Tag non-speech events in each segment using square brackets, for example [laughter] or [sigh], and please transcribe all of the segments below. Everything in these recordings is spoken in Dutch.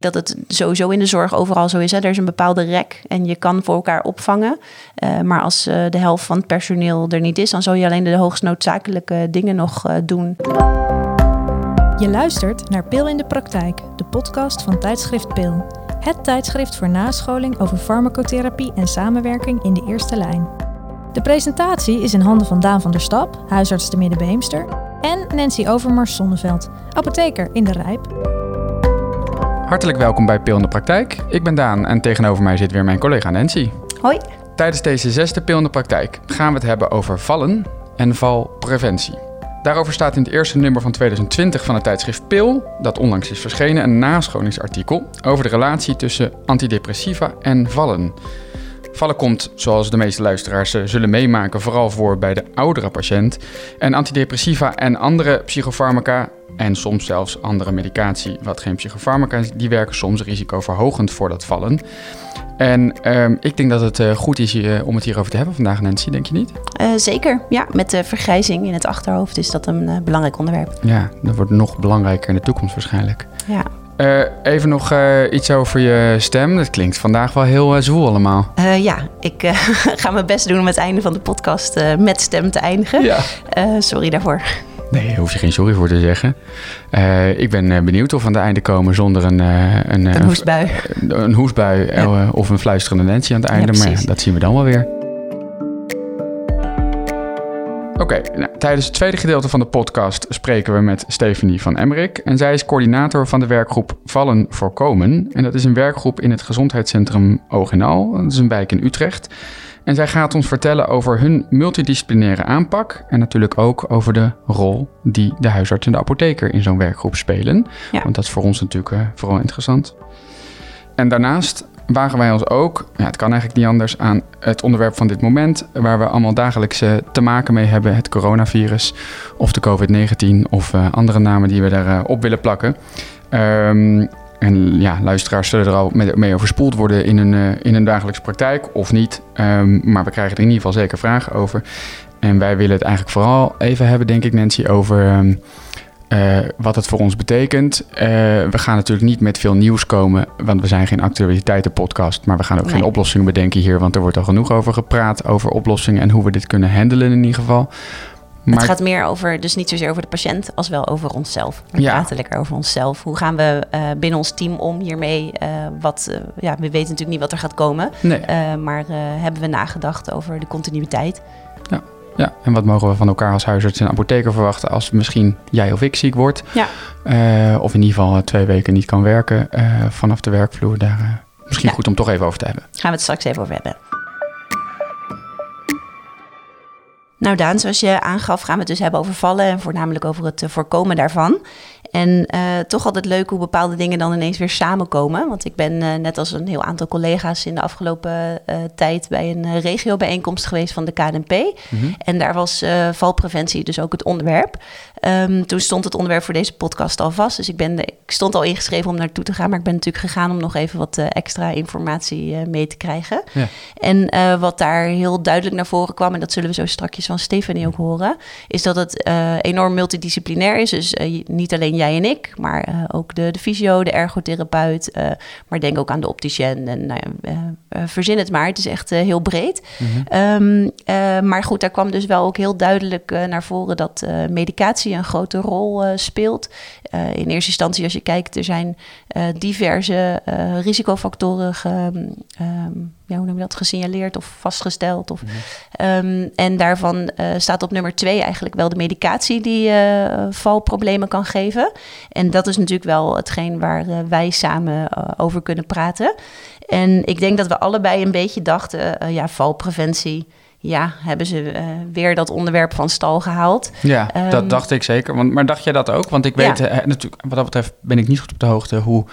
dat het sowieso in de zorg overal zo is. Hè. Er is een bepaalde rek en je kan voor elkaar opvangen. Uh, maar als uh, de helft van het personeel er niet is, dan zou je alleen de hoogst noodzakelijke dingen nog uh, doen. Je luistert naar Pil in de Praktijk, de podcast van tijdschrift Pil. Het tijdschrift voor nascholing over farmacotherapie en samenwerking in de eerste lijn. De presentatie is in handen van Daan van der Stap, huisarts te Middenbeemster, en Nancy Overmars Zonneveld, apotheker in de Rijp. Hartelijk welkom bij Pil in de Praktijk. Ik ben Daan en tegenover mij zit weer mijn collega Nancy. Hoi. Tijdens deze zesde Pil in de Praktijk gaan we het hebben over vallen en valpreventie. Daarover staat in het eerste nummer van 2020 van het tijdschrift Pil, dat onlangs is verschenen, een nascholingsartikel over de relatie tussen antidepressiva en vallen. Vallen komt, zoals de meeste luisteraars eh, zullen meemaken, vooral voor bij de oudere patiënt. En antidepressiva en andere psychofarmaca en soms zelfs andere medicatie, wat geen psychofarmaca is, die werken soms risicoverhogend voor dat vallen. En um, ik denk dat het uh, goed is uh, om het hierover te hebben vandaag, Nancy, denk je niet? Uh, zeker, ja. Met de vergrijzing in het achterhoofd is dat een belangrijk onderwerp. Ja, dat wordt nog belangrijker in de toekomst waarschijnlijk. Ja. even nog iets over je stem. Dat klinkt vandaag wel heel zwoel allemaal. ja, ik [laughs] ga mijn best doen om het einde van de podcast met stem te eindigen. Ja. sorry daarvoor. Nee, daar hoef je geen sorry voor te zeggen. Uh, ik ben uh, benieuwd of we aan het einde komen zonder een... Uh, een, een hoestbui. Een, een hoestbui ja. of een fluisterende Nancy aan het einde. Ja, maar dat zien we dan wel weer. Oké, okay, nou, tijdens het tweede gedeelte van de podcast spreken we met Stephanie van Emmerik. En zij is coördinator van de werkgroep Vallen Voorkomen. En dat is een werkgroep in het gezondheidscentrum Oog en Al. Dat is een wijk in Utrecht. En zij gaat ons vertellen over hun multidisciplinaire aanpak en natuurlijk ook over de rol die de huisarts en de apotheker in zo'n werkgroep spelen. Ja. Want dat is voor ons natuurlijk uh, vooral interessant. En daarnaast wagen wij ons ook, ja, het kan eigenlijk niet anders, aan het onderwerp van dit moment, waar we allemaal dagelijks uh, te maken mee hebben, het coronavirus of de COVID-19 of uh, andere namen die we daarop op willen plakken. Um, en ja, luisteraars zullen er al mee overspoeld worden in hun, uh, in hun dagelijkse praktijk of niet. Um, maar we krijgen er in ieder geval zeker vragen over. En wij willen het eigenlijk vooral even hebben, denk ik, Nancy, over um, uh, wat het voor ons betekent. Uh, we gaan natuurlijk niet met veel nieuws komen, want we zijn geen actualiteitenpodcast. Maar we gaan ook nee. geen oplossingen bedenken hier, want er wordt al genoeg over gepraat, over oplossingen en hoe we dit kunnen handelen in ieder geval. Maar... Het gaat meer over, dus niet zozeer over de patiënt, als wel over onszelf. We ja. praten lekker over onszelf. Hoe gaan we uh, binnen ons team om hiermee? Uh, wat, uh, ja, we weten natuurlijk niet wat er gaat komen. Nee. maar hebben we nagedacht over de continuïteit? Ja. ja, en wat mogen we van elkaar als huisarts en apotheker verwachten als misschien jij of ik ziek wordt? Ja. of in ieder geval twee weken niet kan werken vanaf de werkvloer. Daar misschien ja. goed om toch even over te hebben. Gaan we het straks even over hebben. Nou Daan, zoals je aangaf, gaan we het dus hebben over vallen en voornamelijk over het voorkomen daarvan. En uh, toch altijd leuk hoe bepaalde dingen dan ineens weer samenkomen. Want ik ben uh, net als een heel aantal collega's in de afgelopen uh, tijd bij een regiobijeenkomst geweest van de KNP. Mm -hmm. En daar was valpreventie dus ook het onderwerp. Um, toen stond het onderwerp voor deze podcast al vast. Dus ik, ben de, ik stond al ingeschreven om naartoe te gaan. Maar ik ben natuurlijk gegaan om nog even wat extra informatie mee te krijgen. Ja. En wat daar heel duidelijk naar voren kwam, en dat zullen we zo strakjes van Stefanie ook horen, is dat het enorm multidisciplinair is. Dus niet alleen jij en ik, maar uh, ook de, de fysio, de ergotherapeut. Uh, maar denk ook aan de opticien en nou ja, uh, verzin het maar. Het is echt heel breed. Mm-hmm. Um, maar goed, daar kwam dus wel ook heel duidelijk naar voren dat medicatie een grote rol speelt. In eerste instantie, als je kijkt, er zijn diverse risicofactoren ge, um, ja, hoe noem je dat, gesignaleerd of vastgesteld. Of, mm-hmm. um, en daarvan staat op nummer twee eigenlijk wel de medicatie die valproblemen kan geven. En dat is natuurlijk wel hetgeen waar wij samen over kunnen praten. En ik denk dat we allebei een beetje dachten, ja, valpreventie ja, hebben ze uh, weer dat onderwerp van stal gehaald. Ja, um, dat dacht ik zeker. Want, maar dacht jij dat ook? Want ik weet ja. uh, natuurlijk, wat dat betreft ben ik niet goed op de hoogte hoe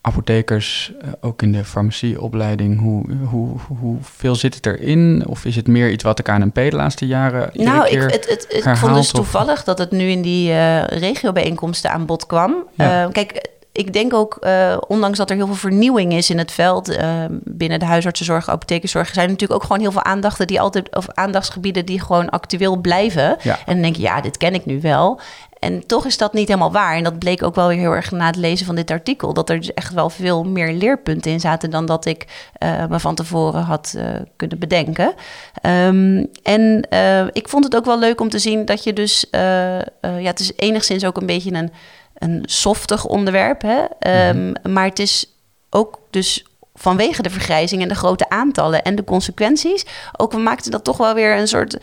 apothekers, uh, ook in de farmacieopleiding, hoe, hoe, hoeveel zit het erin? Of is het meer iets wat de KNP de laatste jaren Nou, ik, het, het, het, ik vond dus toevallig dat het nu in die uh, regiobijeenkomsten aan bod kwam. Ja. Uh, kijk, ik denk ook, uh, ondanks dat er heel veel vernieuwing is in het veld uh, binnen de huisartsenzorg, apothekerzorg, zijn er natuurlijk ook gewoon heel veel aandachten die altijd, of aandachtsgebieden die gewoon actueel blijven. Ja. En dan denk je, ja, dit ken ik nu wel. En toch is dat niet helemaal waar. En dat bleek ook wel weer heel erg na het lezen van dit artikel. Dat er dus echt wel veel meer leerpunten in zaten dan dat ik uh, me van tevoren had uh, kunnen bedenken. Um, en uh, ik vond het ook wel leuk om te zien dat je dus. ja, het is enigszins ook een beetje een, een softig onderwerp. Hè? Um, mm-hmm. Maar het is ook dus vanwege de vergrijzing en de grote aantallen en de consequenties. Ook we maakten dat toch wel weer een soort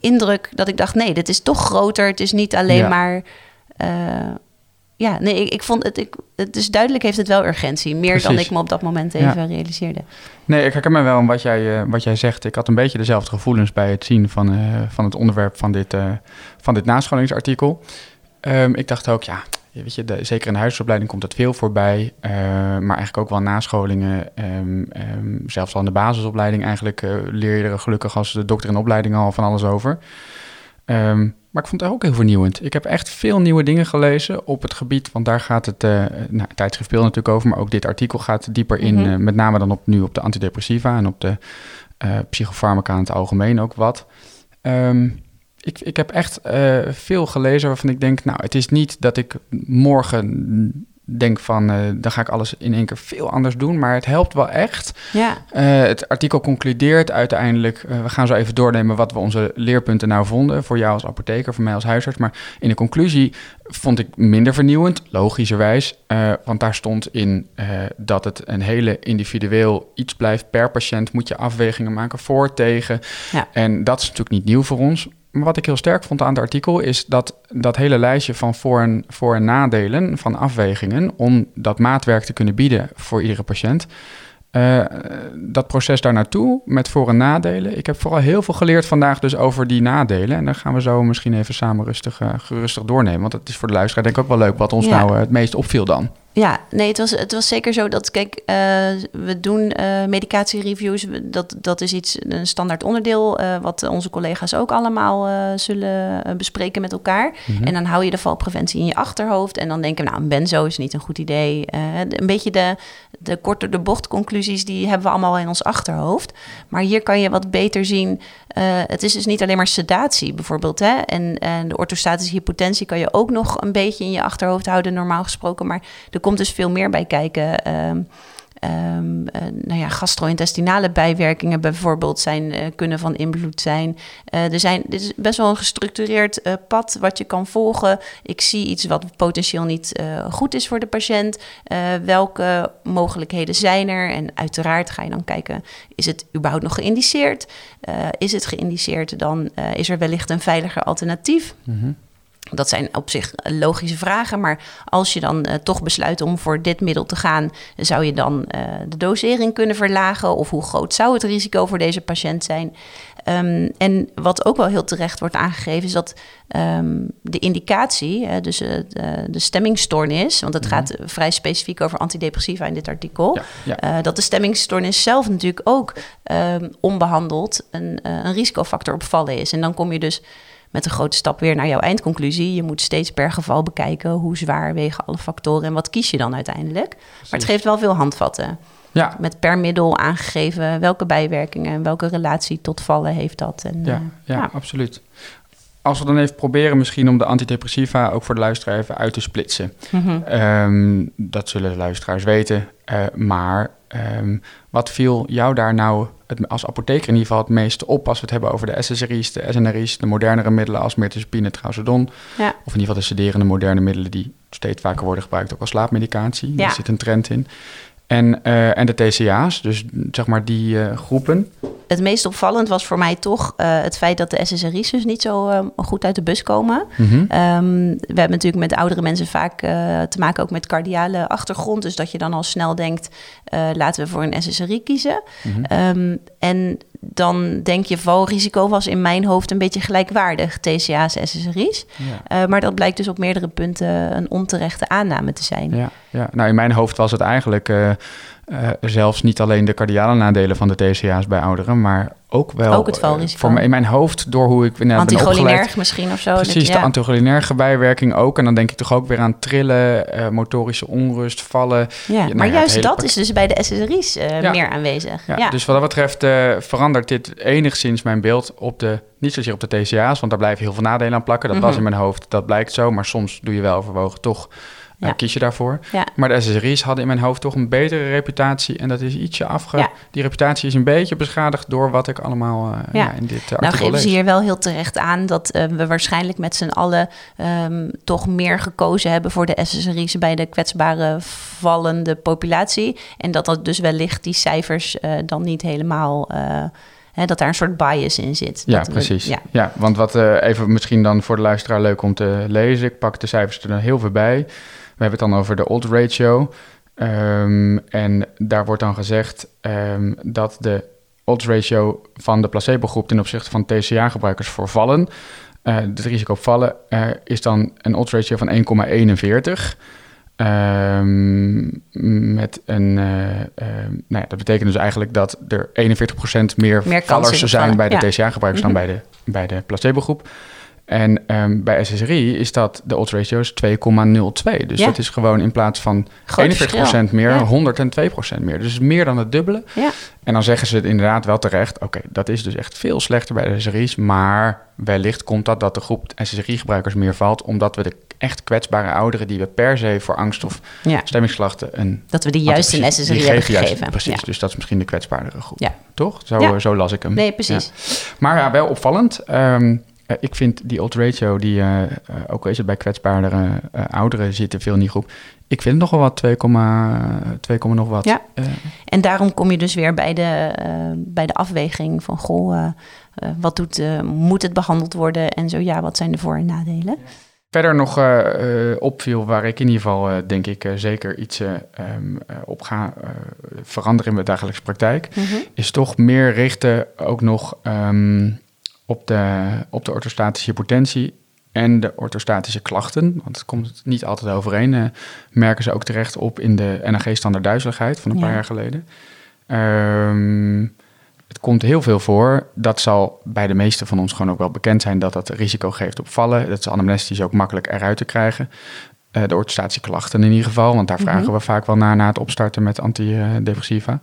indruk dat ik dacht: nee, dit is toch groter. Het is niet alleen maar. Uh, ja, nee, ik, ik vond het, ik, het dus duidelijk heeft het wel urgentie. Meer dan ik me op dat moment even ja. realiseerde. Nee, ik herken me wel wat jij, uh, wat jij zegt. Ik had een beetje dezelfde gevoelens bij het zien van, uh, van het onderwerp van dit, van dit nascholingsartikel. Um, ik dacht ook, ja, weet je, de, zeker in de huisopleiding komt dat veel voorbij. Uh, maar eigenlijk ook wel nascholingen. Um, um, zelfs al in de basisopleiding eigenlijk uh, leer je er gelukkig als de dokter in opleiding al van alles over. Um, maar ik vond het ook heel vernieuwend. Ik heb echt veel nieuwe dingen gelezen op het gebied, want daar gaat het uh, nou, tijdschrift Peel natuurlijk over, maar ook dit artikel gaat dieper in, mm -hmm. met name dan op, nu op de antidepressiva en op de psychofarmaca in het algemeen ook wat. Um, ik, ik heb echt uh, veel gelezen waarvan ik denk, nou, het is niet dat ik morgen denk van, uh, dan ga ik alles in één keer veel anders doen, maar het helpt wel echt. Ja. Uh, het artikel concludeert uiteindelijk, we gaan zo even doornemen wat we onze leerpunten nou vonden, voor jou als apotheker, voor mij als huisarts, maar in de conclusie vond ik minder vernieuwend, logischerwijs, want daar stond in dat het een hele individueel iets blijft. Per patiënt moet je afwegingen maken voor, tegen. Ja. En dat is natuurlijk niet nieuw voor ons, maar wat ik heel sterk vond aan het artikel is dat dat hele lijstje van voor- en, voor- en nadelen van afwegingen om dat maatwerk te kunnen bieden voor iedere patiënt. Uh, dat proces daar naartoe met voor- en nadelen. Ik heb vooral heel veel geleerd vandaag dus over die nadelen. En dan gaan we zo misschien even samen rustig, uh, gerustig doornemen. Want het is voor de luisteraar denk ik ook wel leuk wat ons ja. nou uh, het meest opviel dan. Ja, nee, het was, het was zeker zo dat, kijk, uh, we doen uh, medicatiereviews. Dat, dat is iets, een standaard onderdeel, uh, wat onze collega's ook allemaal zullen bespreken met elkaar. Mm-hmm. En dan hou je de valpreventie in je achterhoofd. En dan denken we, nou, een benzo is niet een goed idee. een beetje de, de korte de bocht conclusies, die hebben we allemaal in ons achterhoofd. Maar hier kan je wat beter zien, het is dus niet alleen maar sedatie bijvoorbeeld. Hè? En, en de orthostatische hypotensie kan je ook nog een beetje in je achterhoofd houden, normaal gesproken. Maar de komt dus veel meer bij kijken. Um, nou ja, gastro-intestinale bijwerkingen bijvoorbeeld zijn, uh, kunnen van invloed zijn. Uh, er zijn. Dit is best wel een gestructureerd pad wat je kan volgen. Ik zie iets wat potentieel niet goed is voor de patiënt. welke mogelijkheden zijn er? En uiteraard ga je dan kijken, is het überhaupt nog geïndiceerd? is het geïndiceerd, dan is er wellicht een veiliger alternatief. -hmm. Dat zijn op zich logische vragen, maar als je dan uh, toch besluit om voor dit middel te gaan, zou je dan uh, de dosering kunnen verlagen? Of hoe groot zou het risico voor deze patiënt zijn? Um, en wat ook wel heel terecht wordt aangegeven, is dat um, de indicatie, hè, dus uh, de, de stemmingstoornis, want het mm -hmm. gaat vrij specifiek over antidepressiva in dit artikel, ja, ja. dat de stemmingstoornis zelf natuurlijk ook um, onbehandeld een, een risicofactor op vallen is. En dan kom je dus met een grote stap weer naar jouw eindconclusie. Je moet steeds per geval bekijken hoe zwaar wegen alle factoren en wat kies je dan uiteindelijk. Precies. Maar het geeft wel veel handvatten. Ja. Met per middel aangegeven welke bijwerkingen en welke relatie tot vallen heeft dat. En, ja, uh, ja, ja, absoluut. Als we dan even proberen misschien om de antidepressiva ook voor de luisteraar even uit te splitsen. Mm -hmm. um, dat zullen de luisteraars weten. Uh, maar um, wat viel jou daar nou het, als apotheker in ieder geval het meeste op als we het hebben over de SSRI's, de SNRI's, de modernere middelen als mirtazapine, trazodon. Ja. Of in ieder geval de sederende moderne middelen die steeds vaker worden gebruikt, ook als slaapmedicatie. Ja. Daar zit een trend in. En, uh, en de TCA's, dus zeg maar die uh, groepen. Het meest opvallend was voor mij toch uh, het feit dat de SSRI's dus niet zo goed uit de bus komen. Mhm. Mm -hmm. um, we hebben natuurlijk met oudere mensen vaak te maken ook met cardiale achtergrond. Dus dat je dan al snel denkt, laten we voor een SSRI kiezen. Mhm. Mm -hmm. um, en dan denk je valrisico was in mijn hoofd een beetje gelijkwaardig, TCA's, SSRI's. Ja. Uh, maar dat blijkt dus op meerdere punten een onterechte aanname te zijn. Ja, ja. nou in mijn hoofd was het eigenlijk uh, uh, zelfs niet alleen de cardiale nadelen van de TCA's bij ouderen, maar ook wel. Ook het eh, valrisico. voor me, in mijn hoofd, door hoe ik nou, ben opgeleid. Anticholinerg misschien of zo. Precies, de anticholinerge bijwerking ook. En dan denk ik toch ook weer aan trillen, eh, motorische onrust, vallen. Ja, nou maar ja, juist dat is dus bij de SSRI's eh, meer aanwezig. Ja, Dus wat dat betreft eh, verandert dit enigszins mijn beeld op de, niet zozeer op de TCA's, want daar blijven heel veel nadelen aan plakken. Dat was Mhm. in mijn hoofd, dat blijkt zo, maar soms doe je wel overwogen, toch eh, Ja. kies je daarvoor. Ja. Maar de SSRI's hadden in mijn hoofd toch een betere reputatie en dat is ietsje afge... Ja. Die reputatie is een beetje beschadigd door wat ik allemaal eh, Ja. in dit uh, Nou geven ze hier wel heel terecht aan dat eh, we waarschijnlijk met z'n allen ehm, toch meer gekozen hebben voor de SSRI's bij de kwetsbare vallende populatie. En dat dat dus wellicht die cijfers dan niet helemaal, hè, dat daar een soort bias in zit. Ja, we- precies. ja. ja. want wat even misschien dan voor de luisteraar leuk om te lezen. Ik pak de cijfers er dan heel veel bij. We hebben het dan over de old ratio. Ehm, en daar wordt dan gezegd ehm, dat de odds ratio van de placebo-groep ten opzichte van TCA-gebruikers voor vallen, eh, het risico op vallen, eh, is dan een odds ratio van 1,41. Ehm, met een, eh, nou ja, dat betekent dus eigenlijk dat er 41% meer, Meer vallers zijn vallen, bij de ja. TCA-gebruikers Mhm. dan bij de, bij de placebo-groep. En ehm, bij SSRI is dat de odds ratio is 2,02. Dus Ja. dat is gewoon in plaats van Groot 41% verschil. meer, Ja. 102% meer. Dus meer dan het dubbele. Ja. En dan zeggen ze het inderdaad wel terecht. Oké, dat is dus echt veel slechter bij de SSRI's. Maar wellicht komt dat dat de groep SSRI-gebruikers meer valt. Omdat we de echt kwetsbare ouderen die we per se voor angst of Ja. stemmingsklachten een Dat we die juist antidepressief- SSRI hebben juist- gegeven. Precies, dus dat is misschien de kwetsbaardere groep. Toch? Zo, eh, zo las ik hem. Nee, precies. Maar ja, wel opvallend. Eh, ik vind die old ratio, die, eh, eh, ook al is het bij kwetsbaardere eh, ouderen zitten veel in die groep. Ik vind het nog wel wat, 2,2, komma nog wat. Ja. Eh, En daarom kom je dus weer bij de, eh, bij de afweging van... goh, eh, eh, wat doet, eh, moet het behandeld worden? En zo ja, wat zijn de voor- en nadelen? Verder nog eh, eh, opviel, waar ik in ieder geval eh, denk ik eh, zeker iets eh, eh, op ga eh, veranderen in mijn dagelijkse praktijk, Mhm. is toch meer richten ook nog ehm, op, de, op de orthostatische hypotensie en de orthostatische klachten. Want het komt niet altijd overeen. eh, merken ze ook terecht op in de NAG-standaard duizeligheid van een Ja. paar jaar geleden. Ehm, het komt heel veel voor. Dat zal bij de meeste van ons gewoon ook wel bekend zijn dat dat risico geeft op vallen. Dat is anamnestisch ook makkelijk eruit te krijgen. Eh, de orthostatische klachten in ieder geval, want daar Mhm. vragen we vaak wel naar na het opstarten met antidepressiva.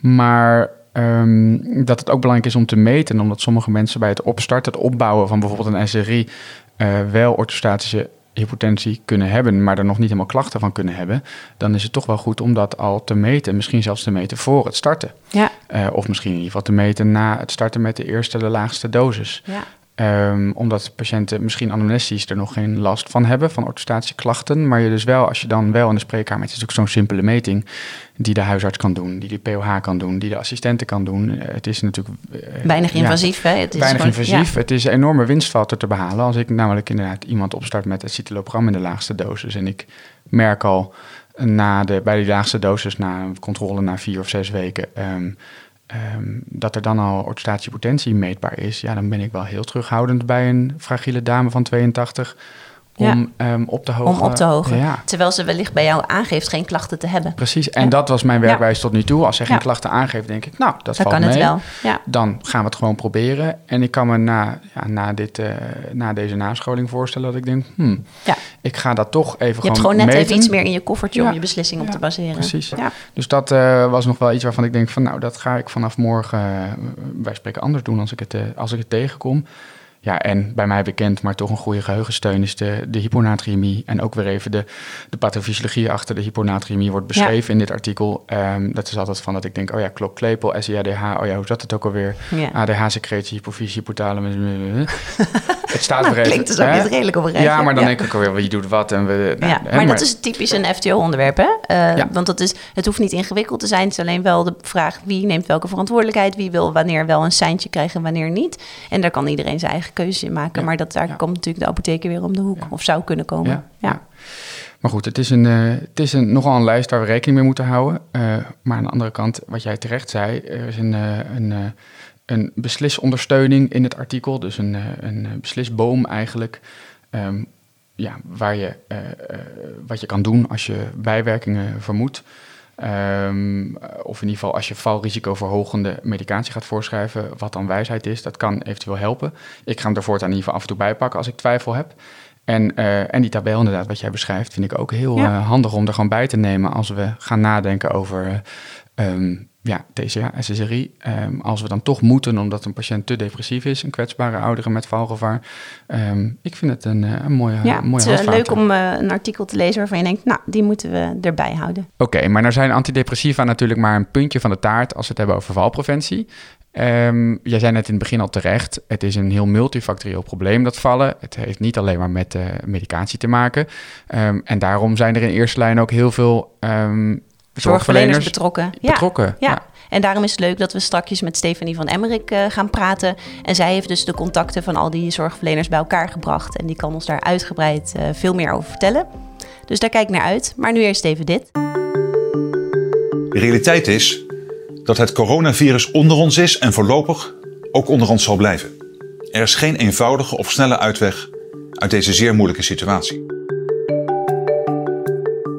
Maar ehm, dat het ook belangrijk is om te meten, omdat sommige mensen bij het opstarten, het opbouwen van bijvoorbeeld een SRI, eh, wel orthostatische hypotensie kunnen hebben, maar er nog niet helemaal klachten van kunnen hebben, dan is het toch wel goed om dat al te meten. Misschien zelfs te meten voor het starten. Ja, Eh, of misschien in ieder geval te meten na het starten met de eerste, de laagste dosis. ja. Ehm, omdat patiënten misschien anamnestisch er nog geen last van hebben, van orthostatische klachten. Maar je dus wel, als je dan wel in de spreekkamer, het is ook zo'n simpele meting, die de huisarts kan doen, die de POH kan doen, die de assistenten kan doen. Eh, het is natuurlijk... eh, Weinig ja, invasief, hè? Het is weinig gewoon- invasief. Het is een enorme winstfactor te behalen. Als ik namelijk inderdaad iemand opstart met het citalopram in de laagste dosis. En ik merk al na de, bij die laagste dosis, na een controle na vier of zes weken, ehm, ehm, dat er dan al potentie meetbaar is. Ja, dan ben ik wel heel terughoudend bij een fragiele dame van 82 om ehm, op te hogen. Om op te hogen. Ja, Terwijl ze wellicht bij jou aangeeft geen klachten te hebben. precies. En Ja. dat was mijn Ja. werkwijze tot nu toe. Als zij geen Ja. klachten aangeeft, denk ik, nou, dat Dan valt kan mee. het wel. Ja. Dan gaan we het gewoon proberen. En ik kan me na, ja, na, dit, eh, na deze nascholing voorstellen dat ik denk... Hmm, Ja. ik ga dat toch even Je gewoon hebt gewoon net meten. even iets meer in je koffertje Ja. om je beslissing op te baseren. precies. Ja. Dus dat eh, was nog wel iets waarvan ik denk van... nou, dat ga ik vanaf morgen, eh, wij spreken anders doen als ik, het, als ik het tegenkom. Ja, en bij mij bekend, maar toch een goede geheugensteun is de, de hyponatriëmie. En ook weer even de, de pathofysiologie achter de hyponatriëmie wordt beschreven in dit artikel. Ehm, dat is altijd van dat ik denk, oh ja, klok, klepel, SIADH, oh ja, hoe zat het ook alweer? Ja. ADH-secretie, hypofyse, hypothalamus. [laughs] het staat Nou, weer klinkt hè? het redelijk op een Ja, maar dan ja. denk ik ook alweer, wie doet wat en we... nou, Ja, hè, maar dat is typisch een FTO-onderwerp, hè? Eh. Want dat is, het hoeft niet ingewikkeld te zijn. Het is alleen wel de vraag wie neemt welke verantwoordelijkheid, wie wil wanneer wel een seintje krijgen, wanneer niet. En daar kan iedereen zijn eigen keuzes in maken. Ja. Maar dat, daar Ja. komt natuurlijk de apotheker weer om de hoek, of zou kunnen komen. Ja. Maar goed, het is, een, eh, het is een, nogal een lijst waar we rekening mee moeten houden. Eh, maar aan de andere kant, wat jij terecht zei, er is een, eh, een, een beslisondersteuning in het artikel. Dus een, een beslisboom eigenlijk. Ehm, ja, waar je, wat je kan doen als je bijwerkingen vermoedt. Ehm, of in ieder geval als je valrisicoverhogende medicatie gaat voorschrijven, wat dan wijsheid is, dat kan eventueel helpen. Ik ga hem er voortaan in ieder geval af en toe bij pakken als ik twijfel heb. En, uh, en die tabel inderdaad, wat jij beschrijft, vind ik ook heel Ja. eh, handig om er gewoon bij te nemen als we gaan nadenken over ehm, ja, TCA, SSRI. Ehm, als we dan toch moeten, omdat een patiënt te depressief is, een kwetsbare oudere met valgevaar. Ehm, ik vind het een, eh, een mooie, Ja, een mooie het is eh, leuk om eh, een artikel te lezen waarvan je denkt, nou, die moeten we erbij houden. Oké, maar nou zijn antidepressiva natuurlijk maar een puntje van de taart als we het hebben over valpreventie. Jij zei net in het begin al terecht, het is een heel multifactorieel probleem dat vallen. Het heeft niet alleen maar met medicatie te maken. En daarom zijn er in eerste lijn ook heel veel Zorgverleners betrokken. Ja. betrokken. Ja. En daarom is het leuk dat we straks met Stefanie van Emmerik eh, gaan praten. En zij heeft dus de contacten van al die zorgverleners bij elkaar gebracht. En die kan ons daar uitgebreid eh, veel meer over vertellen. Dus daar kijk ik naar uit. Maar nu eerst even dit. De realiteit is dat het coronavirus onder ons is en voorlopig ook onder ons zal blijven. Er is geen eenvoudige of snelle uitweg uit deze zeer moeilijke situatie.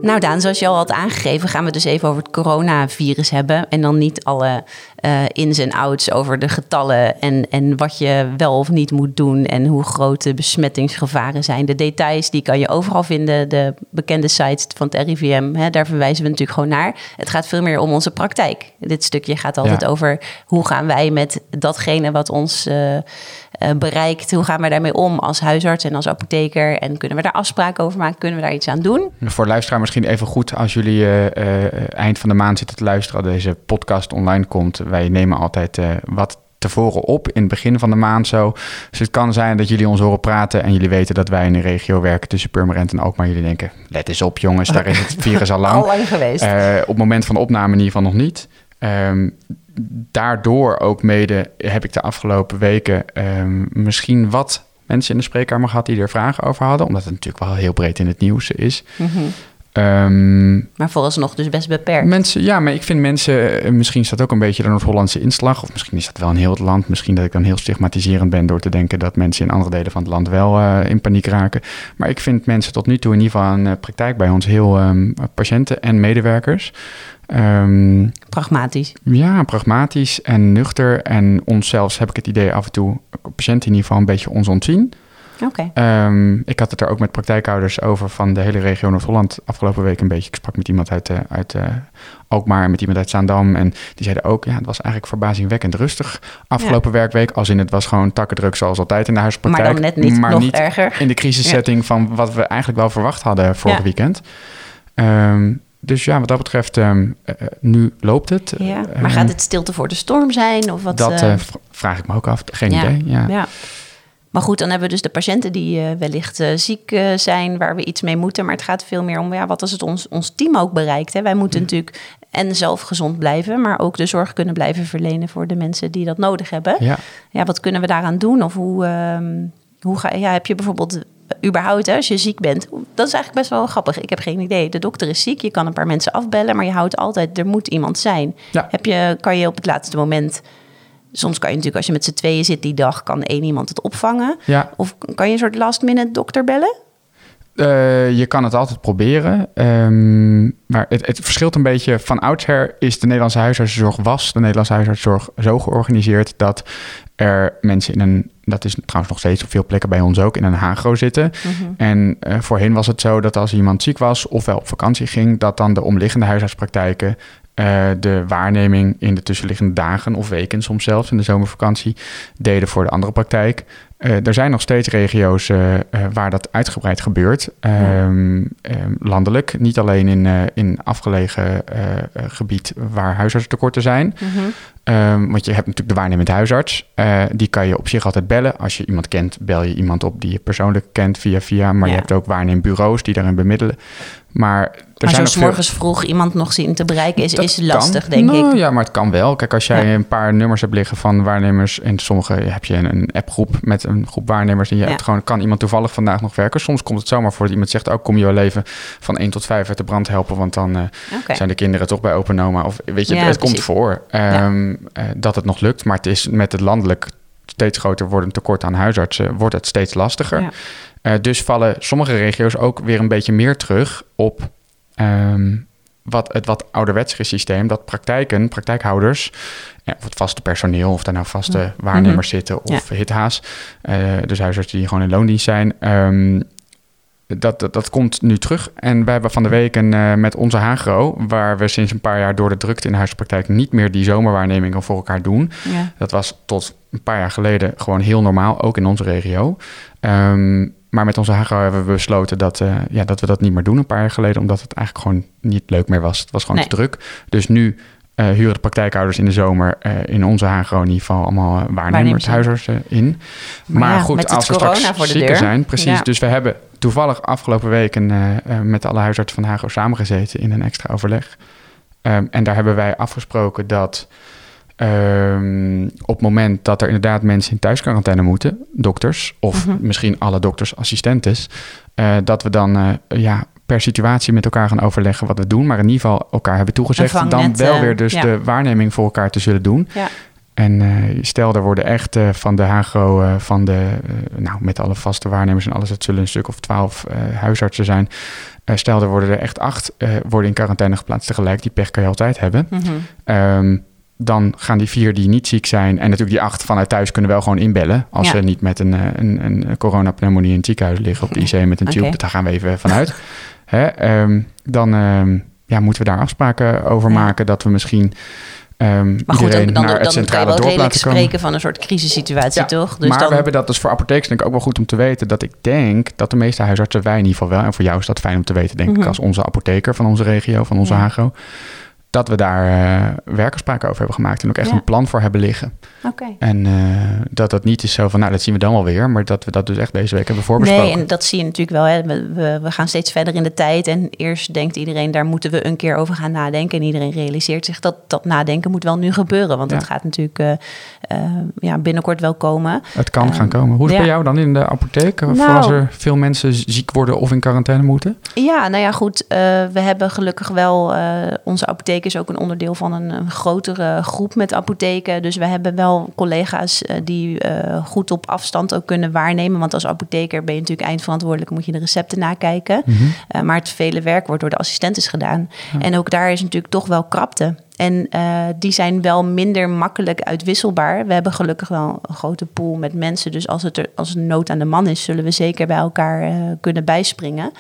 Nou Daan, zoals je al had aangegeven, gaan we het dus even over het coronavirus hebben. En dan niet alle eh, ins en outs over de getallen en, en wat je wel of niet moet doen en hoe groot de besmettingsgevaren zijn. De details die kan je overal vinden, de bekende sites van het RIVM, hè, daar verwijzen we natuurlijk gewoon naar. Het gaat veel meer om onze praktijk. Dit stukje gaat altijd Ja. over hoe gaan wij met datgene wat ons eh, bereikt, hoe gaan we daarmee om als huisarts en als apotheker en kunnen we daar afspraken over maken, kunnen we daar iets aan doen? Voor luisteraar misschien even goed als jullie eh, eh, eind van de maand zitten te luisteren deze podcast online komt. Wij nemen altijd eh, wat tevoren op in het begin van de maand zo. Dus het kan zijn dat jullie ons horen praten en jullie weten dat wij in een regio werken tussen Purmerend en Alkmaar. Jullie denken, let eens op jongens, daar is het virus al [laughs] lang. Al lang geweest. Eh, op het moment van de opname in ieder geval nog niet. Ehm, daardoor ook mede heb ik de afgelopen weken ehm, misschien wat mensen in de spreekkamer gehad die er vragen over hadden. Omdat het natuurlijk wel heel breed in het nieuws is. Mhm. Ehm, Maar vooralsnog dus best beperkt. mensen, ja, maar ik vind mensen, eh, misschien is dat ook een beetje de Noord-Hollandse inslag. Of misschien is dat wel in heel het land. Misschien dat ik dan heel stigmatiserend ben door te denken dat mensen in andere delen van het land wel eh, in paniek raken. Maar ik vind mensen tot nu toe in ieder geval in de praktijk bij ons heel ehm, patiënten en medewerkers. Ehm, Pragmatisch. ja, pragmatisch en nuchter. En ons zelfs heb ik het idee af en toe, patiënten in ieder geval, een beetje ons ontzien. Oké. Ehm, ik had het er ook met praktijkhouders over van de hele regio Noord-Holland afgelopen week een beetje. Ik sprak met iemand uit, eh, uit eh, Alkmaar en met iemand uit Zaandam. En die zeiden ook, ja, het was eigenlijk verbazingwekkend rustig afgelopen werkweek. Als in het was gewoon takkendruk zoals altijd in de huispraktijk. Maar dan net niet, maar nog niet erger. in de crisissetting van wat we eigenlijk wel verwacht hadden vorig Ja. weekend. Ehm, dus ja, wat dat betreft, ehm, eh, nu loopt het. Ja. Maar gaat het stilte voor de storm zijn? Of wat, dat vraag ik me ook af. Geen ja. idee. Ja. ja. Maar goed, dan hebben we dus de patiënten die eh, wellicht eh, ziek eh, zijn, waar we iets mee moeten. Maar het gaat veel meer om, ja, wat als het ons, ons team ook bereikt. Hè? Wij moeten natuurlijk en zelf gezond blijven, maar ook de zorg kunnen blijven verlenen voor de mensen die dat nodig hebben. Ja. Ja, wat kunnen we daaraan doen? Of hoe, ehm, hoe ga, ja, heb je bijvoorbeeld überhaupt, hè, als je ziek bent, dat is eigenlijk best wel grappig. Ik heb geen idee. De dokter is ziek, je kan een paar mensen afbellen, maar je houdt altijd, er moet iemand zijn. Ja. Heb je, kan je op het laatste moment, soms kan je natuurlijk als je met z'n tweeën zit die dag, kan één iemand het opvangen. ja, Of kan je een soort last minute dokter bellen? Eh, je kan het altijd proberen. ehm, maar het, het verschilt een beetje. Van oudsher is de Nederlandse huisartsenzorg, was de Nederlandse huisartsenzorg zo georganiseerd dat er mensen in een, dat is trouwens nog steeds op veel plekken bij ons ook, in een hagro zitten. En eh, voorheen was het zo dat als iemand ziek was of wel op vakantie ging, dat dan de omliggende huisartspraktijken eh, de waarneming in de tussenliggende dagen of weken, soms zelfs in de zomervakantie, deden voor de andere praktijk. Eh, er zijn nog steeds regio's eh, waar dat uitgebreid gebeurt. Ehm, ehm, landelijk, niet alleen in, in afgelegen gebied waar huisartstekorten zijn. Ehm, want je hebt natuurlijk de waarnemend huisarts. Die kan je op zich altijd bellen. Als je iemand kent, bel je iemand op die je persoonlijk kent via via. Maar Ja. je hebt ook waarneembureaus die daarin bemiddelen. Maar er maar zo veel- morgens vroeg iemand nog zien te bereiken is, dat is lastig, kan. denk Nou, ik. Ja, maar het kan wel. Kijk, als jij Ja. een paar nummers hebt liggen van waarnemers... en sommige heb je een, een appgroep met een groep waarnemers... en je Ja. hebt gewoon, kan iemand toevallig vandaag nog werken. Soms komt het zomaar voor dat iemand zegt... ook kom je leven van 1 tot 5 uit de brand helpen... want dan eh, zijn de kinderen toch bij open oma. Of weet je, Ja, het komt voor ehm, eh, dat het nog lukt. Maar het is met het landelijk steeds groter wordend tekort aan huisartsen... wordt het steeds lastiger. Eh, dus vallen sommige regio's ook weer een beetje meer terug op ehm, wat, het wat ouderwetsere systeem, dat praktijken, praktijkhouders, ja, of het vaste personeel, of daar nou vaste waarnemers zitten of hitha's, uh, dus huisartsen die gewoon in loondienst zijn, um, dat, dat, dat, komt nu terug. En wij hebben van de week een, uh, met onze Hagro, waar we sinds een paar jaar door de drukte in de huispraktijk niet meer die zomerwaarnemingen voor elkaar doen. Dat was tot een paar jaar geleden gewoon heel normaal, ook in onze regio. Um, maar met onze Hagro hebben we besloten dat, uh, ja, dat we dat niet meer doen een paar jaar geleden, omdat het eigenlijk gewoon niet leuk meer was. Het was gewoon nee. te druk. Dus nu uh, huren de praktijkhouders in de zomer uh, in onze Hagro in ieder geval allemaal waarnemers, huisartsen in. Maar, maar ja, goed, als we straks voor de zieken deur. zijn, precies. Ja. Dus we hebben toevallig afgelopen week een, uh, met alle huisartsen van Hagro samengezeten in een extra overleg. Um, en daar hebben wij afgesproken dat um, op het moment dat er inderdaad mensen in thuisquarantaine moeten, dokters of -hmm. misschien alle dokters assistentes, uh, dat we dan uh, ja, per situatie met elkaar gaan overleggen wat we doen, maar in ieder geval elkaar hebben toegezegd dan wel weer dus ja. de waarneming voor elkaar te zullen doen. Ja. En uh, stel, er worden echt uh, van de Hagro, uh, van de, nou met alle vaste waarnemers en alles, het zullen een stuk of twaalf huisartsen zijn. stel, er worden er echt acht worden in quarantaine geplaatst tegelijk. Die pech kan je altijd hebben. Mm -hmm. um, dan gaan die vier die niet ziek zijn... en natuurlijk die acht vanuit thuis kunnen wel gewoon inbellen... als ja. ze niet met een, een, een coronapneumonie in het ziekenhuis liggen... op de IC met een tube, okay. daar gaan we even vanuit. [laughs] Hè, um, dan um, ja, moeten we daar afspraken over maken... dat we misschien um, maar goed, iedereen dan, naar dan, het centrale dan redelijk laten komen. spreken van een soort crisissituatie, Ja, toch? Dus maar dan, we hebben dat dus voor apothekers denk ik ook wel goed om te weten... dat ik denk dat de meeste huisartsen, wij in ieder geval wel... en voor jou is dat fijn om te weten, denk Mhm. ik... als onze apotheker van onze regio, van onze Ja. Hagro... dat we daar uh, werkafspraken over hebben gemaakt... en ook echt Ja. een plan voor hebben liggen. Oké. En uh, dat dat niet is zo van, nou, dat zien we dan wel weer... maar dat we dat dus echt deze week hebben voorbesproken. Nee, en dat zie je natuurlijk wel. Hè. We, we, we gaan steeds verder in de tijd. En eerst denkt iedereen, daar moeten we een keer over gaan nadenken. En iedereen realiseert zich dat dat nadenken moet wel nu gebeuren. Want Ja. het gaat natuurlijk uh, uh, ja, binnenkort wel komen. Het kan Ehm, gaan komen. Hoe is het ja. bij jou dan in de apotheek? Voor Nou. als er veel mensen ziek worden of in quarantaine moeten? Ja, nou ja, goed. eh, we hebben gelukkig wel... eh, onze apotheek is ook een onderdeel van een, een grotere groep met apotheken. Dus we hebben wel collega's eh, die eh, goed op afstand ook kunnen waarnemen. Want als apotheker ben je natuurlijk eindverantwoordelijk... moet je de recepten nakijken. Mhm. Eh, maar het vele werk wordt door de assistentes gedaan. En ook daar is natuurlijk toch wel krapte. En eh, die zijn wel minder makkelijk uitwisselbaar. We hebben gelukkig wel een grote pool met mensen. Dus als, het er, als een nood aan de man is, zullen we zeker bij elkaar eh, kunnen bijspringen.